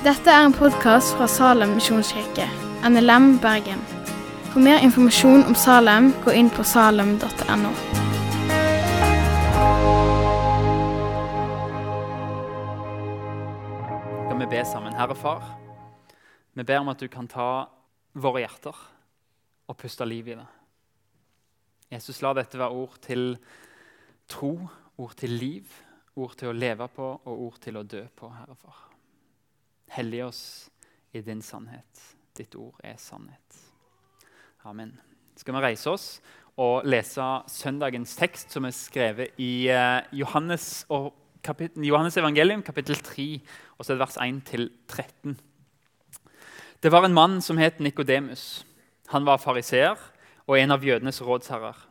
Dette er en podkast fra Salem misjonskirke, NLM Bergen. For mer informasjon om Salem, gå inn på salem.no. Skal vi be sammen? Herre Far, vi ber om at du kan ta våre hjerter og puste liv i det. Jesus, la dette være ord til tro, ord til liv, ord til å leve på og ord til å dø på, Herre Far. Hellig oss i din sannhet. Ditt ord er sannhet. Amen. Skal vi reise oss og lese søndagens tekst, som er skrevet i eh, Johannes, Johannes evangelium, kapittel 3, og så er det vers 1-13. Det var en mann som het Nikodemus. Han var fariseer og en av jødenes rådsherrer.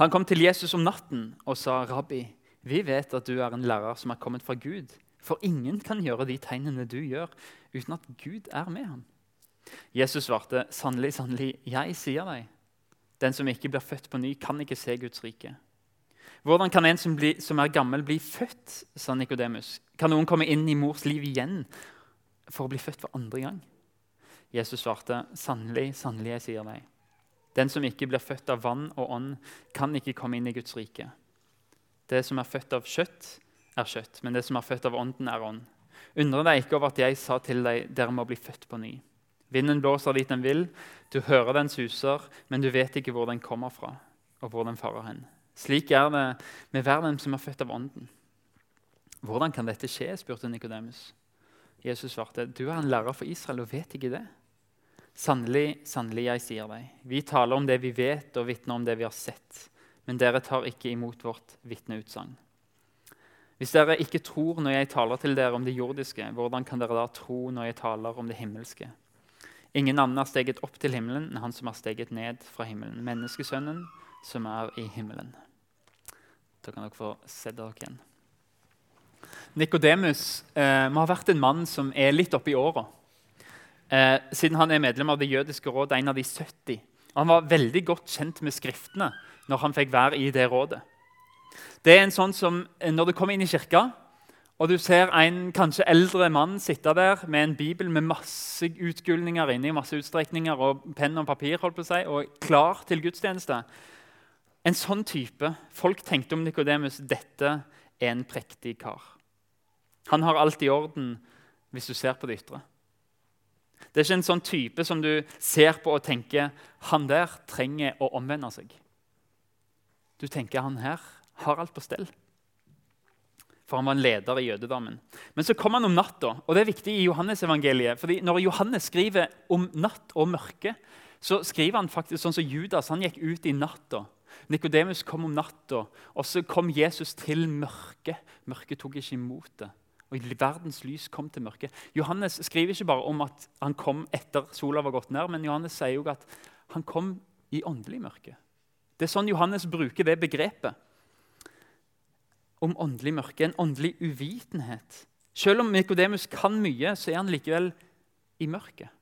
Han kom til Jesus om natten og sa, 'Rabbi, vi vet at du er en lærer som er kommet fra Gud.' 'For ingen kan gjøre de tegnene du gjør, uten at Gud er med ham.' Jesus svarte, 'Sannelig, sannelig, jeg sier deg:" Den som ikke blir født på ny, kan ikke se Guds rike. Hvordan kan en som, bli, som er gammel, bli født? sa Nikodemus. Kan noen komme inn i mors liv igjen for å bli født for andre gang? Jesus svarte, sannelig, sannelig, jeg sier deg. Den som ikke blir født av vann og ånd, kan ikke komme inn i Guds rike. Det som er født av kjøtt, er kjøtt, men det som er født av ånden, er ånd. Undre deg ikke over at jeg sa til deg, dere må bli født på ny. Vinden blåser dit den vil, du hører den suser, men du vet ikke hvor den kommer fra, og hvor den farer hen. Slik er det med hver den som er født av ånden. Hvordan kan dette skje? spurte Nikodemus. Jesus svarte, du er en lærer for Israel og vet ikke det. Sannelig, sannelig, jeg sier deg, vi taler om det vi vet, og vitner om det vi har sett, men dere tar ikke imot vårt vitneutsagn. Hvis dere ikke tror når jeg taler til dere om det jordiske, hvordan kan dere da tro når jeg taler om det himmelske? Ingen annen er steget opp til himmelen enn han som er steget ned fra himmelen, menneskesønnen som er i himmelen. Da kan dere få sett dere igjen. Nikodemus eh, må ha vært en mann som er litt oppe i åra. Eh, siden han er medlem av Det jødiske rådet, en av de 70. Han var veldig godt kjent med Skriftene når han fikk være i det rådet. Det er en sånn som eh, Når du kommer inn i kirka, og du ser en kanskje eldre mann sitte der med en bibel med masse utgulninger inni, masse utstrekninger og penn og papir holdt på å si, og klar til gudstjeneste En sånn type Folk tenkte om Nikodemus dette er en prektig kar. Han har alt i orden hvis du ser på det ytre. Det er ikke en sånn type som du ser på og tenker han der trenger å omvende seg. Du tenker han her har alt på stell. For han var en leder i jødedommen. Men så kom han om natta, og det er viktig i Johannes-evangeliet. fordi Når Johannes skriver om natt og mørke, så skriver han faktisk sånn som Judas. Han gikk ut i natta. Nikodemus kom om natta, og så kom Jesus til mørket. Mørket tok ikke imot det. Og verdens lys kom til mørket. Johannes skriver ikke bare om at han kom etter sola var gått ned, men Johannes sier jo at han kom i åndelig mørke. Det er sånn Johannes bruker det begrepet om åndelig mørke. En åndelig uvitenhet. Selv om Nikodemus kan mye, så er han likevel i mørket.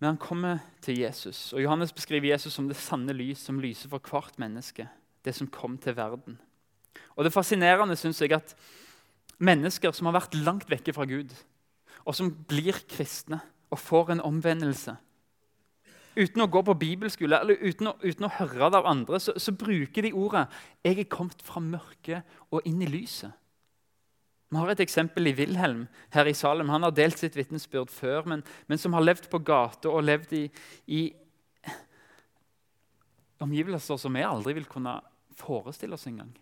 Men han kommer til Jesus, og Johannes beskriver Jesus som det sanne lys som lyser for hvert menneske. Det som kom til verden. Og Det fascinerende synes jeg at mennesker som har vært langt vekke fra Gud, og som blir kristne og får en omvendelse Uten å gå på bibelskole eller uten å, uten å høre det av andre, så, så bruker de ordet 'Jeg er kommet fra mørket og inn i lyset'. Vi har et eksempel i Wilhelm her i Salem. Han har delt sitt vitnesbyrd før, men, men, som har levd på gata og levd i, i omgivelser som vi aldri vil kunne forestille oss engang.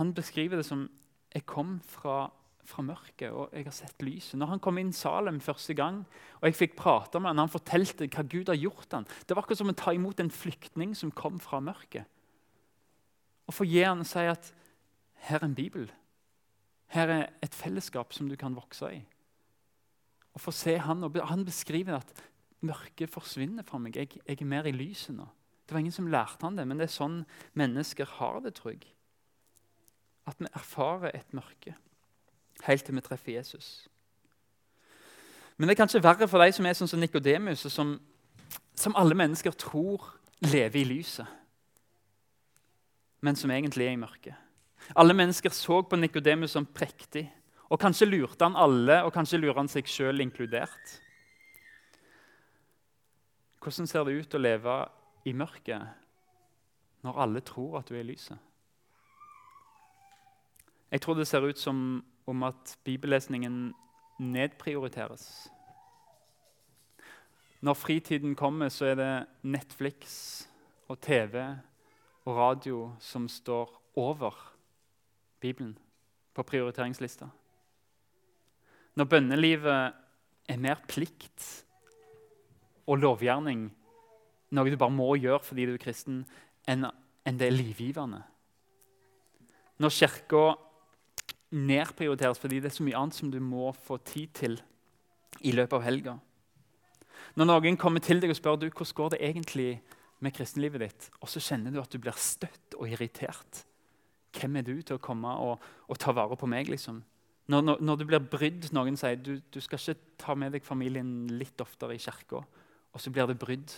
Han beskriver det som 'jeg kom fra, fra mørket, og jeg har sett lyset'. Når han kom inn Salem første gang, og jeg fikk prate med han, han fortalte hva Gud har gjort han, Det var akkurat som å ta imot en flyktning som kom fra mørket. Og få gi han og si at 'her er en bibel'. Her er et fellesskap som du kan vokse i. Og få se Han og han beskriver at mørket forsvinner fra meg. Jeg, jeg er mer i lyset nå. Det var ingen som lærte han det, men det er sånn mennesker har det, tror jeg. At vi erfarer et mørke helt til vi treffer Jesus. Men det er kanskje verre for de som er sånn som Nikodemus, som, som alle mennesker tror lever i lyset, men som egentlig er i mørket. Alle mennesker så på Nikodemus som prektig. Og kanskje lurte han alle, og kanskje lurer han seg sjøl inkludert. Hvordan ser det ut å leve i mørket når alle tror at du er i lyset? Jeg tror det ser ut som om at bibellesningen nedprioriteres. Når fritiden kommer, så er det Netflix og TV og radio som står over Bibelen på prioriteringslista. Når bønnelivet er mer plikt og lovgjerning, noe du bare må gjøre fordi du er kristen, enn, det er livgivende. Når kirka nedprioriteres fordi det er så mye annet som du må få tid til i løpet av helga. Når noen kommer til deg og spør du, hvordan går det egentlig med kristenlivet ditt, og så kjenner du at du blir støtt og irritert Hvem er du til å komme og, og ta vare på meg? liksom? Når, når, når, du blir brydd, noen sier du, du skal ikke ta med deg familien litt oftere i kirka, og så blir det brydd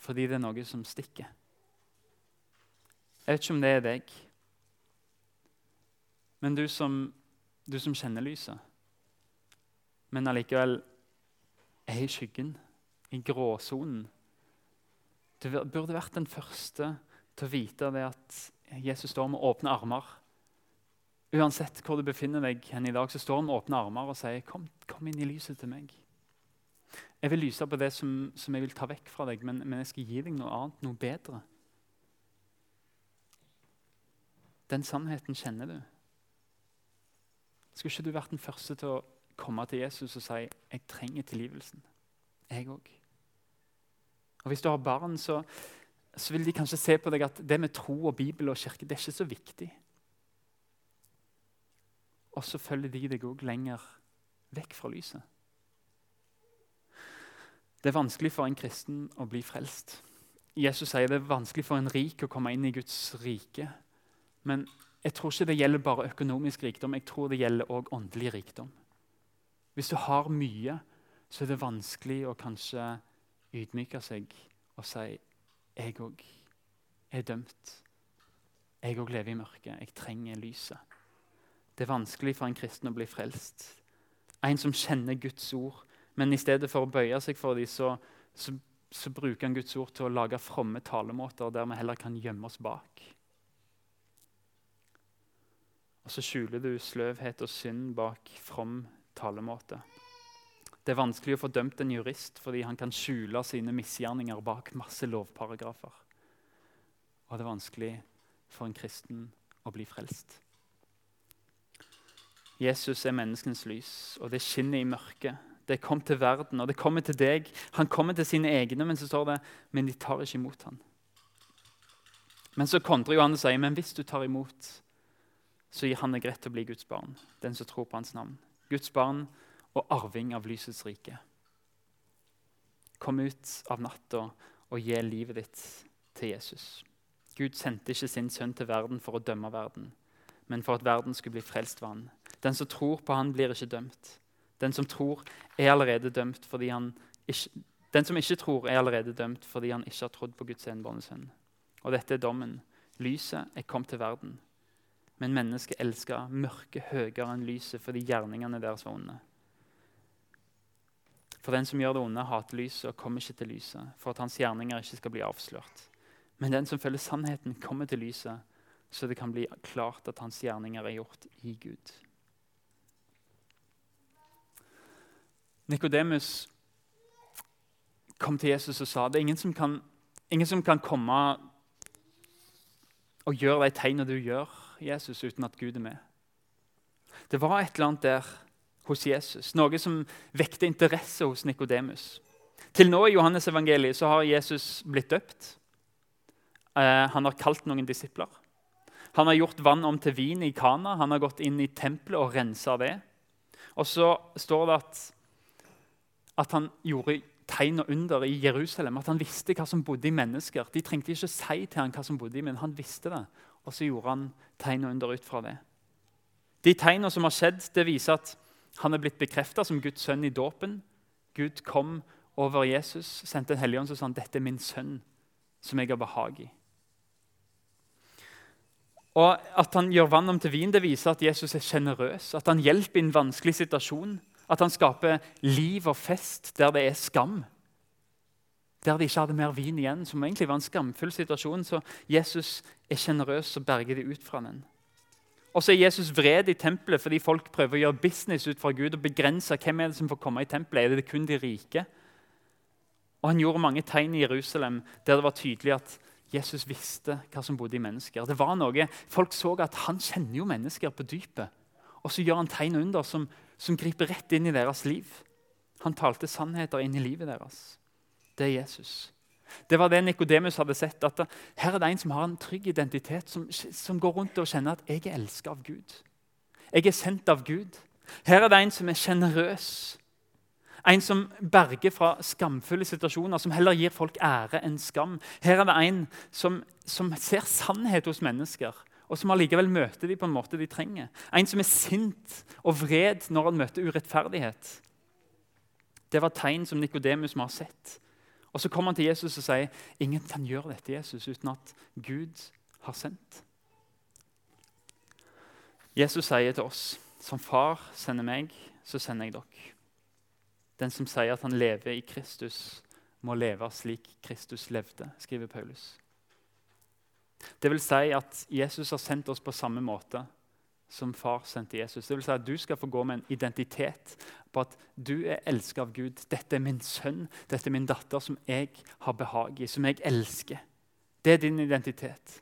fordi det er noe som stikker. Jeg vet ikke om det er deg, men du som, du som kjenner lyset, men allikevel er i skyggen, i gråsonen Du burde vært den første til å vite det at Jesus står med åpne armer. Uansett hvor du befinner deg hen i dag, så står han med åpne armer og sier, kom, kom inn i lyset til meg. Jeg vil lyse på det som, som jeg vil ta vekk fra deg, men, men jeg skal gi deg noe annet, noe bedre. Den sannheten kjenner du. Skulle ikke du vært den første til å komme til Jesus og si 'Jeg trenger tilgivelsen'? Jeg òg. Og Hvis du har barn, så, så, vil de kanskje se på deg at det med tro og Bibel og kirke det er ikke så viktig. Og så følger de deg òg lenger vekk fra lyset. Det er vanskelig for en kristen å bli frelst. Jesus sier det er vanskelig for en rik å komme inn i Guds rike. Men jeg tror ikke det gjelder bare økonomisk rikdom, jeg tror det gjelder òg åndelig rikdom. Hvis du har mye, så er det vanskelig å kanskje ydmyke seg og si jeg òg er dømt. Jeg òg lever i mørket. Jeg trenger lyset. Det er vanskelig for en kristen å bli frelst. En som kjenner Guds ord, men i stedet for å bøye seg for dem, så, så, så bruker han Guds ord til å lage fromme talemåter der vi heller kan gjemme oss bak. Og så skjuler du sløvhet og synd bak from talemåte. Det er vanskelig å få dømt en jurist fordi han kan skjule sine misgjerninger bak masse lovparagrafer. Og det er vanskelig for en kristen å bli frelst. Jesus er menneskens lys, og det skinner i mørket. Det kom til verden, og det kommer til deg. Han kommer til sine egne, men så står det men de tar ikke imot ham. Men så kontrer Johannes og sier men hvis du tar imot så gir han deg rett til å bli Guds barn, den som tror på hans navn. Guds barn og arving av lysets rike. Kom ut av natta og gi livet ditt til Jesus. Gud sendte ikke sin sønn til verden for å dømme verden, men for at verden skulle bli frelst ved han. Den som tror på han, blir ikke dømt. Den som tror, er allerede dømt fordi han ikke, den som ikke tror, er allerede dømt fordi han ikke har trodd på Guds enbårne sønn. Og dette er dommen. Lyset er kommet til verden, men mennesket elska mørket høyere enn lyset fordi gjerningene deres var onde. For den som gjør det onde, hater lyset og kommer ikke til lyset, for at hans gjerninger ikke skal bli avslørt. Men den som følger sannheten, kommer til lyset, så det kan bli klart at hans gjerninger er gjort i Gud. Nikodemus kom til Jesus og sa det er ingen som kan, ingen som kan komme og gjøre de tegnene du gjør Jesus uten at Gud er med. Det var et eller annet der hos Jesus, noe som vekte interesse hos Nikodemus. Til nå i Johannes evangeliet så har Jesus blitt døpt. Eh, han har kalt noen disipler. Han har gjort vann om til vin i Kana. Han har gått inn i tempelet og rensa det. Og så står det at, at han gjorde tegn og under i Jerusalem. At han visste hva som bodde i mennesker. De trengte ikke si til ham hva som bodde i men han visste det. Og så gjorde han tegn under ut fra det. De tegnene som har skjedd, det viser at han er blitt bekrefta som Guds sønn i dåpen. Gud kom over Jesus, sendte en hellig ånd og sa han, dette er min sønn, som jeg har behag i. Og At han gjør vann om til vin, det viser at Jesus er sjenerøs. At han hjelper i en vanskelig situasjon. At han skaper liv og fest der det er skam. Der de ikke hadde mer vin igjen, som egentlig var en skamfull situasjon. Så Jesus er sjenerøs og berger de ut fra den. Og så er Jesus vred i tempelet fordi folk prøver å gjøre business ut fra Gud og begrense hvem er det som får komme i tempelet. Er det kun de rike? Og Han gjorde mange tegn i Jerusalem der det var tydelig at Jesus visste hva som bodde i mennesker. Det var noe, Folk så at han kjenner jo mennesker på dypet. Og så gjør han tegn under som, som griper rett inn i deres liv. Han talte sannheter inn i livet deres. Det er Jesus. Det var det Nikodemus hadde sett. at Her er det en som har en trygg identitet, som, som går rundt og kjenner at 'jeg er elsket av Gud'. Jeg er sendt av Gud. Her er det en som er sjenerøs. En som berger fra skamfulle situasjoner, som heller gir folk ære enn skam. Her er det en som, som ser sannhet hos mennesker, og som allikevel møter dem på en måte de trenger. En som er sint og vred når han møter urettferdighet. Det var tegn som Nikodemus må ha sett. Og Så kommer han til Jesus og sier ingen kan gjøre dette Jesus, uten at Gud har sendt. Jesus sier til oss som far sender meg, så sender jeg dere. Den som sier at han lever i Kristus, må leve slik Kristus levde, skriver Paulus. Det vil si at Jesus har sendt oss på samme måte som far sendte Jesus. Det vil si at Du skal få gå med en identitet på at du er elsket av Gud. Dette er min sønn, dette er min datter, som jeg har behag i, som jeg elsker. Det er din identitet.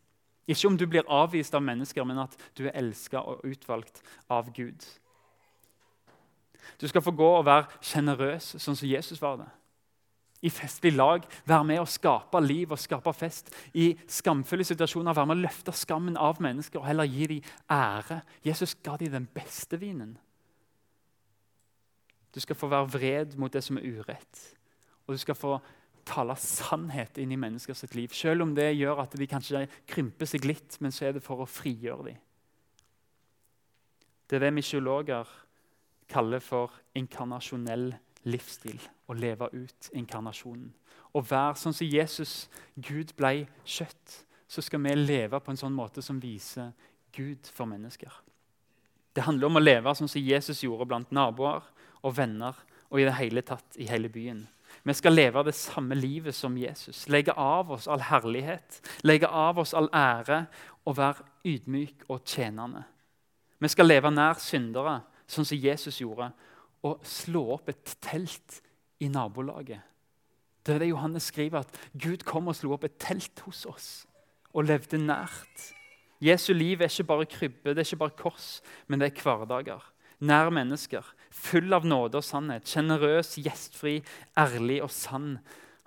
Ikke om du blir avvist av mennesker, men at du er elsket og utvalgt av Gud. Du skal få gå og være sjenerøs, sånn som Jesus var det i festlig lag, være med å skape liv og skape fest. I skamfulle situasjoner være med å løfte skammen av mennesker og heller gi dem ære. Jesus ga dem den beste vinen. Du skal få være vred mot det som er urett. Og du skal få tale sannhet inn i menneskers liv. Selv om det gjør at de kanskje krymper seg litt, men så er det for å frigjøre dem. Det er det misjologer kaller for inkarnasjonell livsstil å leve ut inkarnasjonen. Å være sånn som Jesus, Gud, ble kjøtt. Så skal vi leve på en sånn måte som viser Gud for mennesker. Det handler om å leve sånn som Jesus gjorde blant naboer og venner og i det hele tatt i hele byen. Vi skal leve det samme livet som Jesus. Legge av oss all herlighet, legge av oss all ære og være ydmyk og tjenende. Vi skal leve nær syndere, sånn som Jesus gjorde, og slå opp et telt i nabolaget. Det er det Johannes skriver, at Gud kom og slo opp et telt hos oss og levde nært. Jesu liv er ikke bare krybbe, det er ikke bare kors, men det er hverdager. Nær mennesker, full av nåde og sannhet. Sjenerøs, gjestfri, ærlig og sann.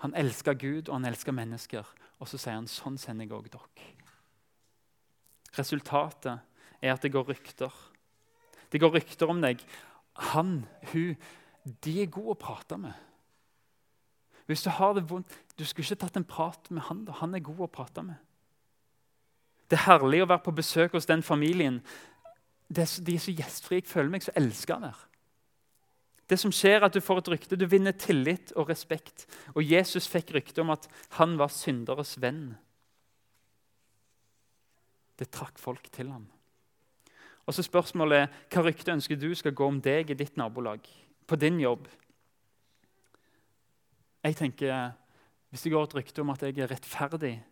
Han elsker Gud, og han elsker mennesker. Og så sier han sånn sender jeg òg dere. Resultatet er at det går rykter. Det går rykter om deg han, hun, de er gode å prate med. Hvis du har det vondt Du skulle ikke tatt en prat med han. Han er god å prate med. Det er herlig å være på besøk hos den familien. de er så gjestfrie. Jeg føler meg så elska der. Det som skjer, er at du får et rykte. Du vinner tillit og respekt. Og Jesus fikk rykte om at han var synderes venn. Det trakk folk til ham. Og så spørsmålet hva rykte ønsker du skal gå om deg i ditt nabolag, på din jobb? Jeg tenker, Hvis det går et rykte om at jeg er rettferdig,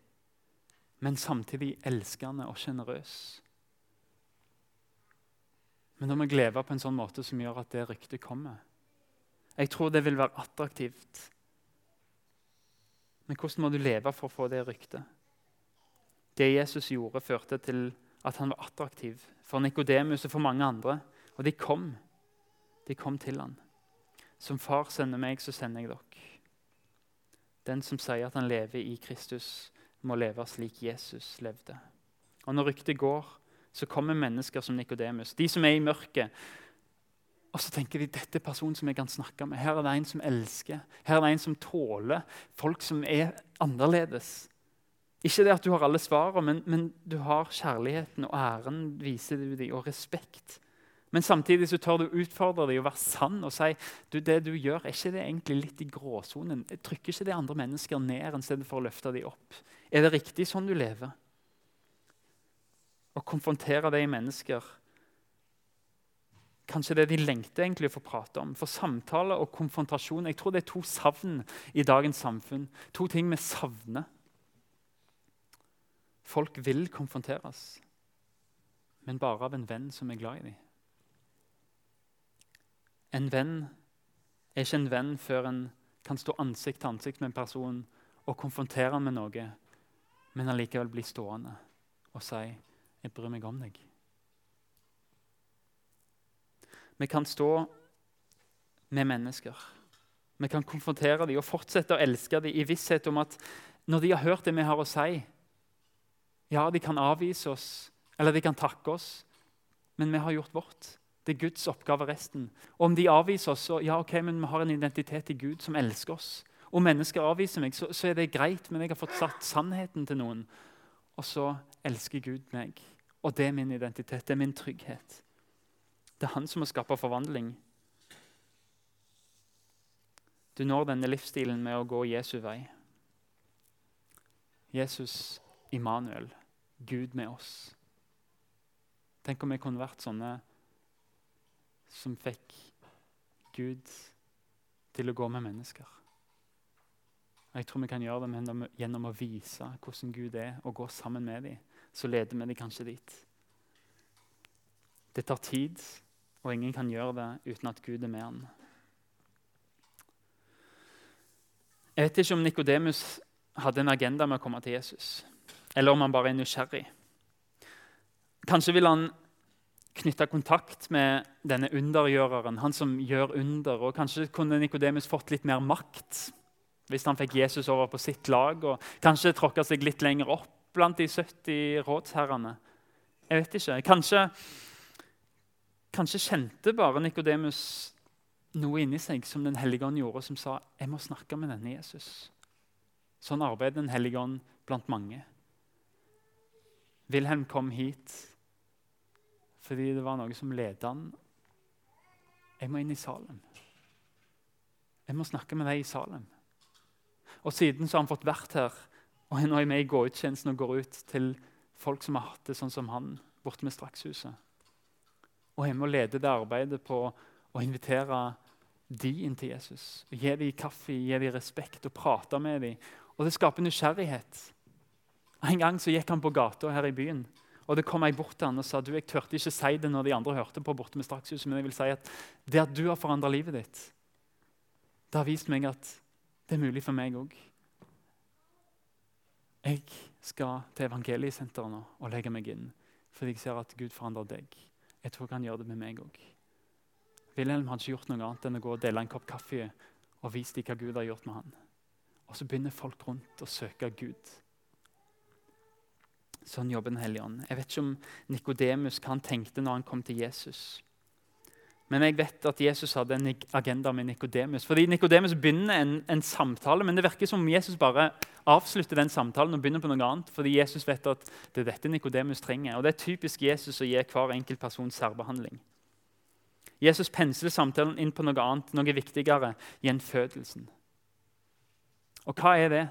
men samtidig elskende og sjenerøs Men da må jeg leve på en sånn måte som gjør at det ryktet kommer. Jeg tror det vil være attraktivt. Men hvordan må du leve for å få det ryktet? Det Jesus gjorde, førte til at han var attraktiv for Nikodemus og for mange andre. Og de kom. De kom til han. Som far sender meg, så sender jeg dere. Den som sier at han lever i Kristus, må leve slik Jesus levde. Og Når ryktet går, så kommer mennesker som Nikodemus, de som er i mørket. Og så tenker de dette er personen som jeg kan snakke med. Her er det en som elsker. Her er det en som tåler folk som er annerledes. Ikke det at du har alle svarene, men, men, du har kjærligheten og æren viser du dem, og respekt. Men samtidig så tør du utfordre dem og være sann og si du, det du gjør, er ikke det egentlig litt i gråsonen. Trykker ikke det andre mennesker ned i stedet for å løfte dem opp? Er det riktig sånn du lever? Å konfrontere de mennesker Kanskje det de lengter egentlig å få prate om. For samtale og konfrontasjon jeg tror det er to savn i dagens samfunn. To ting vi savner. Folk vil konfronteres, men bare av en venn som er glad i dem. En venn er ikke en venn før en kan stå ansikt til ansikt med en person og konfrontere ham med noe, men allikevel bli stående og si 'Jeg bryr meg om deg'. Vi kan stå med mennesker. Vi kan konfrontere dem og fortsette å elske dem i visshet om at når de har hørt det vi har å si Ja, de kan avvise oss, eller de kan takke oss, men vi har gjort vårt. Det er Guds oppgave resten. Og om de avviser oss, så ja, ok, men vi har en identitet i Gud som elsker oss. Om mennesker avviser meg, så, så er det greit, men jeg har fått satt sannheten til noen. Og så elsker Gud meg. Og det er min identitet, det er min trygghet. Det er han som må skape forvandling. Du når denne livsstilen med å gå Jesu vei. Jesus Immanuel, Gud med oss. Tenk om vi kunne vært sånne som fikk Gud til å gå med mennesker. Jeg tror vi kan gjøre det gjennom å vise hvordan Gud er, og gå sammen med dem. Så leder vi dem kanskje dit. Det tar tid, og ingen kan gjøre det uten at Gud er med han. Jeg vet ikke om Nikodemus hadde en agenda med å komme til Jesus, eller om han bare er nysgjerrig. Kanskje vil han knytte kontakt med denne undergjøreren, han som gjør under. og Kanskje kunne Nikodemus fått litt mer makt hvis han fikk Jesus over på sitt lag, og kanskje tråkka seg litt lenger opp blant de 70 rådsherrene. Jeg vet ikke. Kanskje Kanskje kjente bare Nikodemus noe inni seg som Den hellige ånd gjorde, som sa jeg må snakke med denne Jesus. Sånn arbeider Den hellige ånd blant mange. Wilhelm kom hit fordi det var noe som ledet han. Jeg må inn i Salem. Jeg må snakke med deg i Salem. Og Siden så har han fått vært her, og nå er jeg med i gå-ut-tjenesten og går ut til folk som har hatt det sånn som han, borte med Strakshuset. Og jeg må lede det arbeidet på å invitere de inn til Jesus. Gi dem kaffe, gi dem respekt og prate med dem. Og det skaper nysgjerrighet. En gang så gikk han på gata her i byen. Og det kom jeg bort til han og sa du, jeg tørte ikke si det når de andre hørte på, borte med Strakshuset, men jeg vil si at det at du har forandra livet ditt, det har vist meg at det er mulig for meg òg. Jeg skal til Evangeliesenteret nå og legge meg inn fordi jeg ser at Gud forandrer deg. Jeg tror han gjør det med meg òg. Wilhelm hadde ikke gjort noe annet enn å gå og dele en kopp kaffe og vise dem hva Gud har gjort med han. Og så begynner folk rundt å søke Gud. Sånn jobber Den hellige ånd. Jeg vet ikke om Nikodemus hva han tenkte når han kom til Jesus. Men jeg vet at Jesus hadde en agenda med Nikodemus. Fordi Nikodemus begynner en, en, samtale, men det virker som om Jesus bare avslutter den samtalen og begynner på noe annet. Fordi Jesus vet at det er dette Nikodemus trenger. Og Det er typisk Jesus å gi hver enkelt person særbehandling. Jesus pensler samtalen inn på noe annet, noe viktigere, gjenfødelsen. Og hva er det?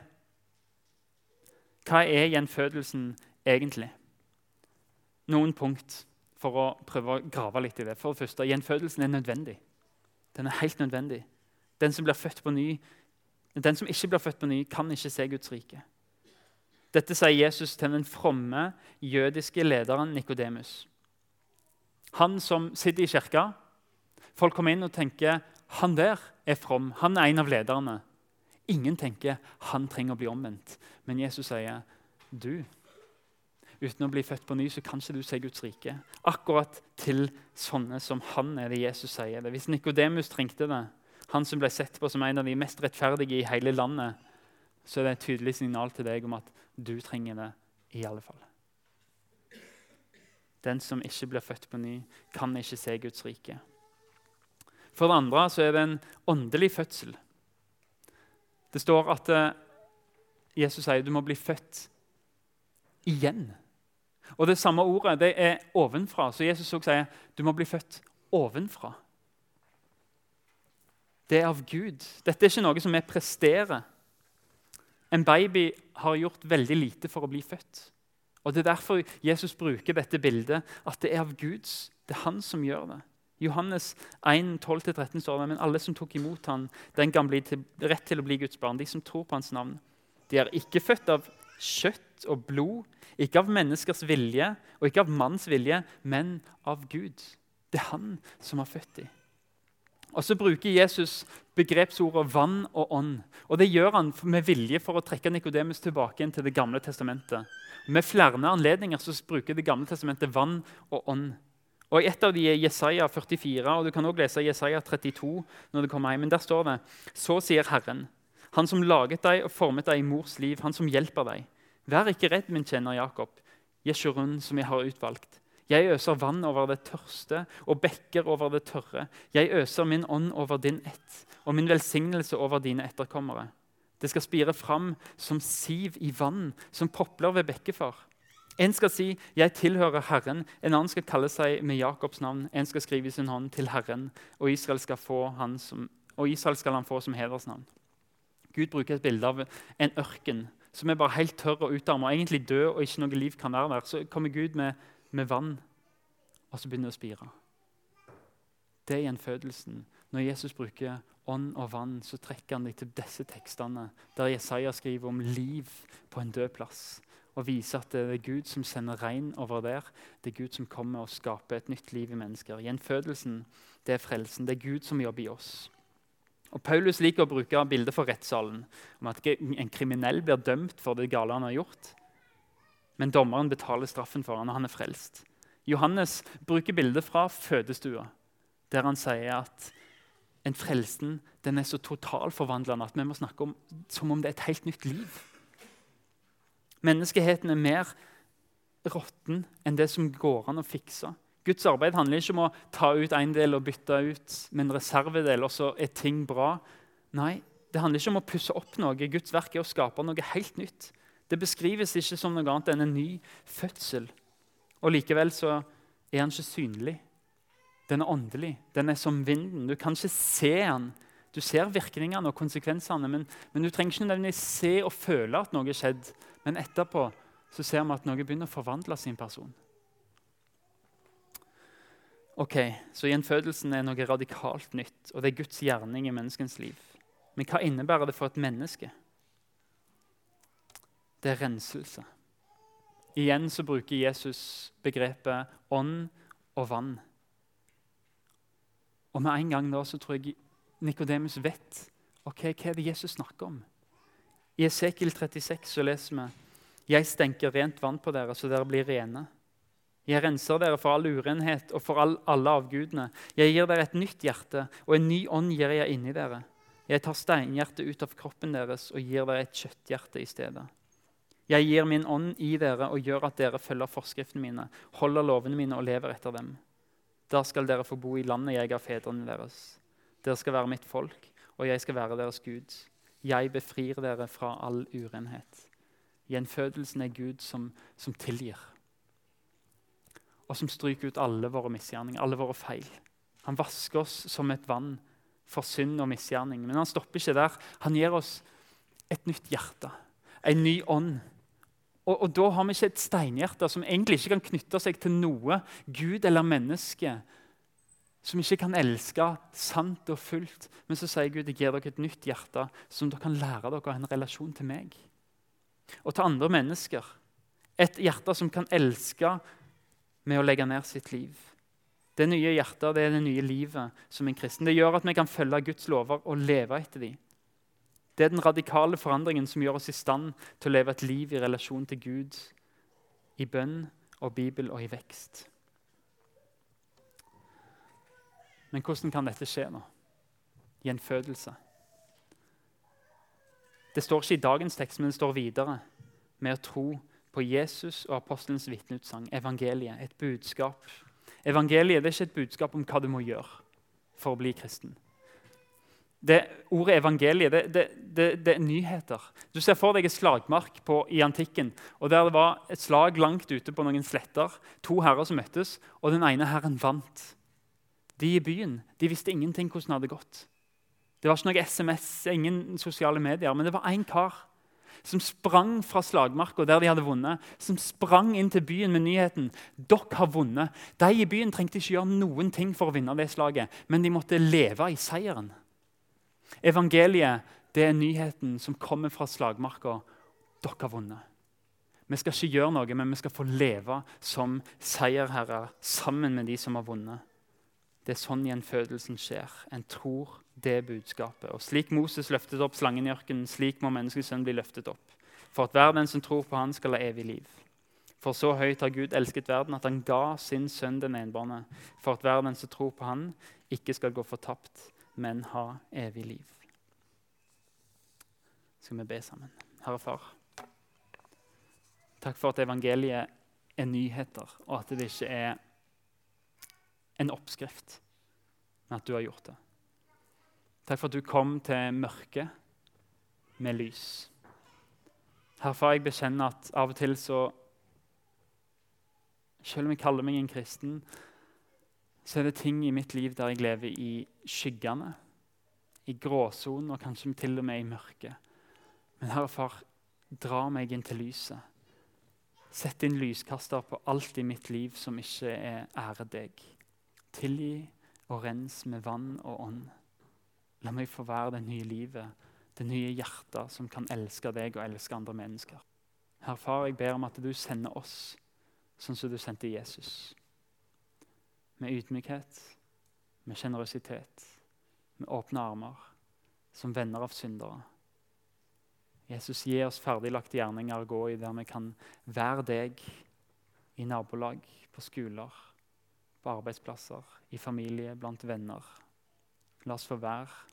Hva er gjenfødelsen egentlig? Noen punkt for å prøve å grave litt i det. For det første, Gjenfødelsen er nødvendig. Den er helt nødvendig. Den som, blir født på ny, den som ikke blir født på ny, kan ikke se Guds rike. Dette sier Jesus til den fromme jødiske lederen Nikodemus. Han som sitter i kirka. Folk kommer inn og tenker han der er from. Han er en av lederne. Ingen tenker han trenger å bli omvendt. Men Jesus sier du uten å bli født på ny, så kan ikke du se Guds rike. Akkurat til sånne som han er det Jesus sier det. Hvis Nikodemus trengte det, han som ble sett på som en av de mest rettferdige i hele landet, så er det et tydelig signal til deg om at du trenger det i alle fall. Den som ikke blir født på ny, kan ikke se Guds rike. For det andre så er det en åndelig fødsel. Det står at eh, Jesus sier du må bli født igjen. Og Det samme ordet det er ovenfra. Så Jesus også sier du må bli født ovenfra. Det er av Gud. Dette er ikke noe som vi presterer. En baby har gjort veldig lite for å bli født. Og Det er derfor Jesus bruker dette bildet, at det er av Guds. Det er han som gjør det. Johannes 1, 12-13 står det, men alle som tok imot ham, den kan bli til, rett til å bli Guds barn. De som tror på hans navn. De er ikke født av kjøtt og blod, ikke av menneskers vilje og ikke av manns vilje, men av Gud. Det er han som har født dem. Og Så bruker Jesus begrepsordet vann og ånd. Og Det gjør han med vilje for å trekke Nikodemus tilbake til Det gamle testamentet. Med flere anledninger så bruker Det gamle testamentet vann og ånd. Og et av de er Jesaja 44, og du kan også lese Jesaja 32. når du kommer hjem, men Der står det Så sier Herren, Han som laget deg og formet deg i mors liv, Han som hjelper deg. Vær ikke redd, min tjener Jakob, Jeshurun, som jeg har utvalgt. Jeg øser vann over det tørste og bekker over det tørre. Jeg øser min ånd over din ett og min velsignelse over dine etterkommere. Det skal spire fram som siv i vann, som popler ved bekkefar. En skal si 'Jeg tilhører Herren', en annen skal kalle seg med Jakobs navn. En skal skrive i sin hånd 'til Herren', og Israel skal, han som, og Israel skal han få som hedersnavn. Gud bruker et bilde av en ørken som er bare helt tørr og utarmet, og egentlig død og ikke noe liv kan være der. Så kommer Gud med med vann, og så begynner det å spire. Det er gjenfødelsen. Når Jesus bruker ånd og vann, så trekker han deg til disse tekstene, der Jesaja skriver om liv på en død plass. Og viser at det er Gud som sender regn over der. Det er Gud som kommer og skaper et nytt liv i mennesker. Gjenfødelsen det er frelsen. Det er Gud som jobber i oss. Og Paulus liker å bruke bildet for rettssalen, om at en kriminell blir dømt for det gale han har gjort. Men dommeren betaler straffen for han, og han er frelst. Johannes bruker bildet fra fødestua, der han sier at en frelsen den er så totalforvandlende at vi må snakke om som om det er et helt nytt liv. Menneskeheten er mer råtten enn det som går an å fikse. Guds arbeid handler ikke om å ta ut en del og bytte ut med en reservedel, og så er ting bra. Nei, det handler ikke om å pusse opp noe. Guds verk er å skape noe helt nytt. Det beskrives ikke som noe annet enn en ny fødsel. Og Likevel så er han ikke synlig. Den er åndelig. Den er som vinden. Du kan ikke se den. Du ser virkningene og konsekvensene, men, men du trenger ikke nødvendigvis se og føle at noe er skjedd. Men etterpå så ser vi at noe begynner å forvandle sin person. Ok, Så gjenfødelsen er noe radikalt nytt, og det er Guds gjerning i menneskens liv. Men hva innebærer det for et menneske? det er renselse. Igjen så bruker Jesus begrepet ånd og vann. Og med en gang da så tror jeg Nikodemus vet ok, hva er det Jesus snakker om. I Esekiel 36 så leser vi jeg stenker rent vann på dere, så dere blir rene. Jeg renser dere for all urenhet og for all, alle avgudene. Jeg gir dere et nytt hjerte, og en ny ånd gir jeg inni dere. Jeg tar steinhjertet ut av kroppen deres og gir dere et kjøtthjerte i stedet. Jeg gir min ånd i dere og gjør at dere følger forskriftene mine, holder lovene mine og lever etter dem. Da skal dere få bo i landet jeg ga fedrene deres. Dere skal være mitt folk, og jeg skal være deres Gud. Jeg befrir dere fra all urenhet. Gjenfødelsen er Gud som, som tilgir. Og som stryker ut alle våre misgjerninger, alle våre feil. Han vasker oss som et vann for synd og misgjerning. Men han stopper ikke der. Han gir oss et nytt hjerte, en ny ånd og, og, Da har vi ikke et steinhjerte som egentlig ikke kan knytte seg til noe Gud eller menneske. Som ikke kan elske sant og fullt. Men så sier Gud jeg gir dere et nytt hjerte som dere kan lære dere å ha en relasjon til meg. Og til andre mennesker. Et hjerte som kan elske med å legge ned sitt liv. Det nye hjertet det er det nye livet som en kristen. Det gjør at vi kan følge Guds lover og leve etter dem. Det er den radikale forandringen som gjør oss i stand til å leve et liv i relasjon til Gud, i bønn og Bibel og i vekst. Men hvordan kan dette skje nå? Gjenfødelse. Det står ikke i dagens tekst, men det står videre med å tro på Jesus og apostelens vitneutsagn, evangeliet, et budskap. Evangeliet er ikke et budskap om hva du må gjøre for å bli kristen det ordet evangeliet det, det, det, det, er nyheter. Du ser for deg et slagmark på, i antikken. og Der det var et slag langt ute på noen sletter. To herrer som møttes, og den ene herren vant. De i byen de visste ingenting hvordan det hadde gått. Det var ikke noe SMS, ingen sosiale medier, men det var én kar som sprang fra slagmarka der de hadde vunnet, som sprang inn til byen med nyheten dere har vunnet. De i byen trengte ikke gjøre noen ting for å vinne det slaget, men de måtte leve i seieren. Evangeliet det er nyheten som kommer fra slagmarka. Dere har vunnet. Vi skal ikke gjøre noe, men vi skal få leve som seierherrer sammen med de som har vunnet. Det er sånn gjenfødelsen skjer. En tror det budskapet. Og Slik Moses løftet opp slangen i ørkenen, slik må menneskesønnen bli løftet opp. For at hver den som tror på han skal ha evig liv. For så høyt har Gud elsket verden at han ga sin sønn den enbårne, for at hver den som tror på han, ikke skal gå fortapt, men ha evig liv. Skal vi be sammen? Herre Far, takk for at evangeliet er nyheter, og at det ikke er en oppskrift, men at du har gjort det. Takk for at du kom til mørket med lys. Herfra jeg bekjenner at av og til så Selv om jeg kaller meg en kristen, så er det ting i mitt liv der jeg lever i skyggene, i gråsonen og kanskje til og med i mørket. Men Herre Far, dra meg inn til lyset. Sett inn lyskaster på alt i mitt liv som ikke er ære deg. Tilgi og rens med vann og ånd. La meg få være det nye livet, det nye hjertet som kan elske deg og elske andre mennesker. Herre Far, jeg ber om at du sender oss sånn som du sendte Jesus. Med ydmykhet, med sjenerøsitet, med åpne armer, som venner av syndere. Jesus, gi oss ferdiglagte gjerninger å gå i der vi kan være deg i nabolag, på skoler, på arbeidsplasser, i familie, blant venner. La oss få være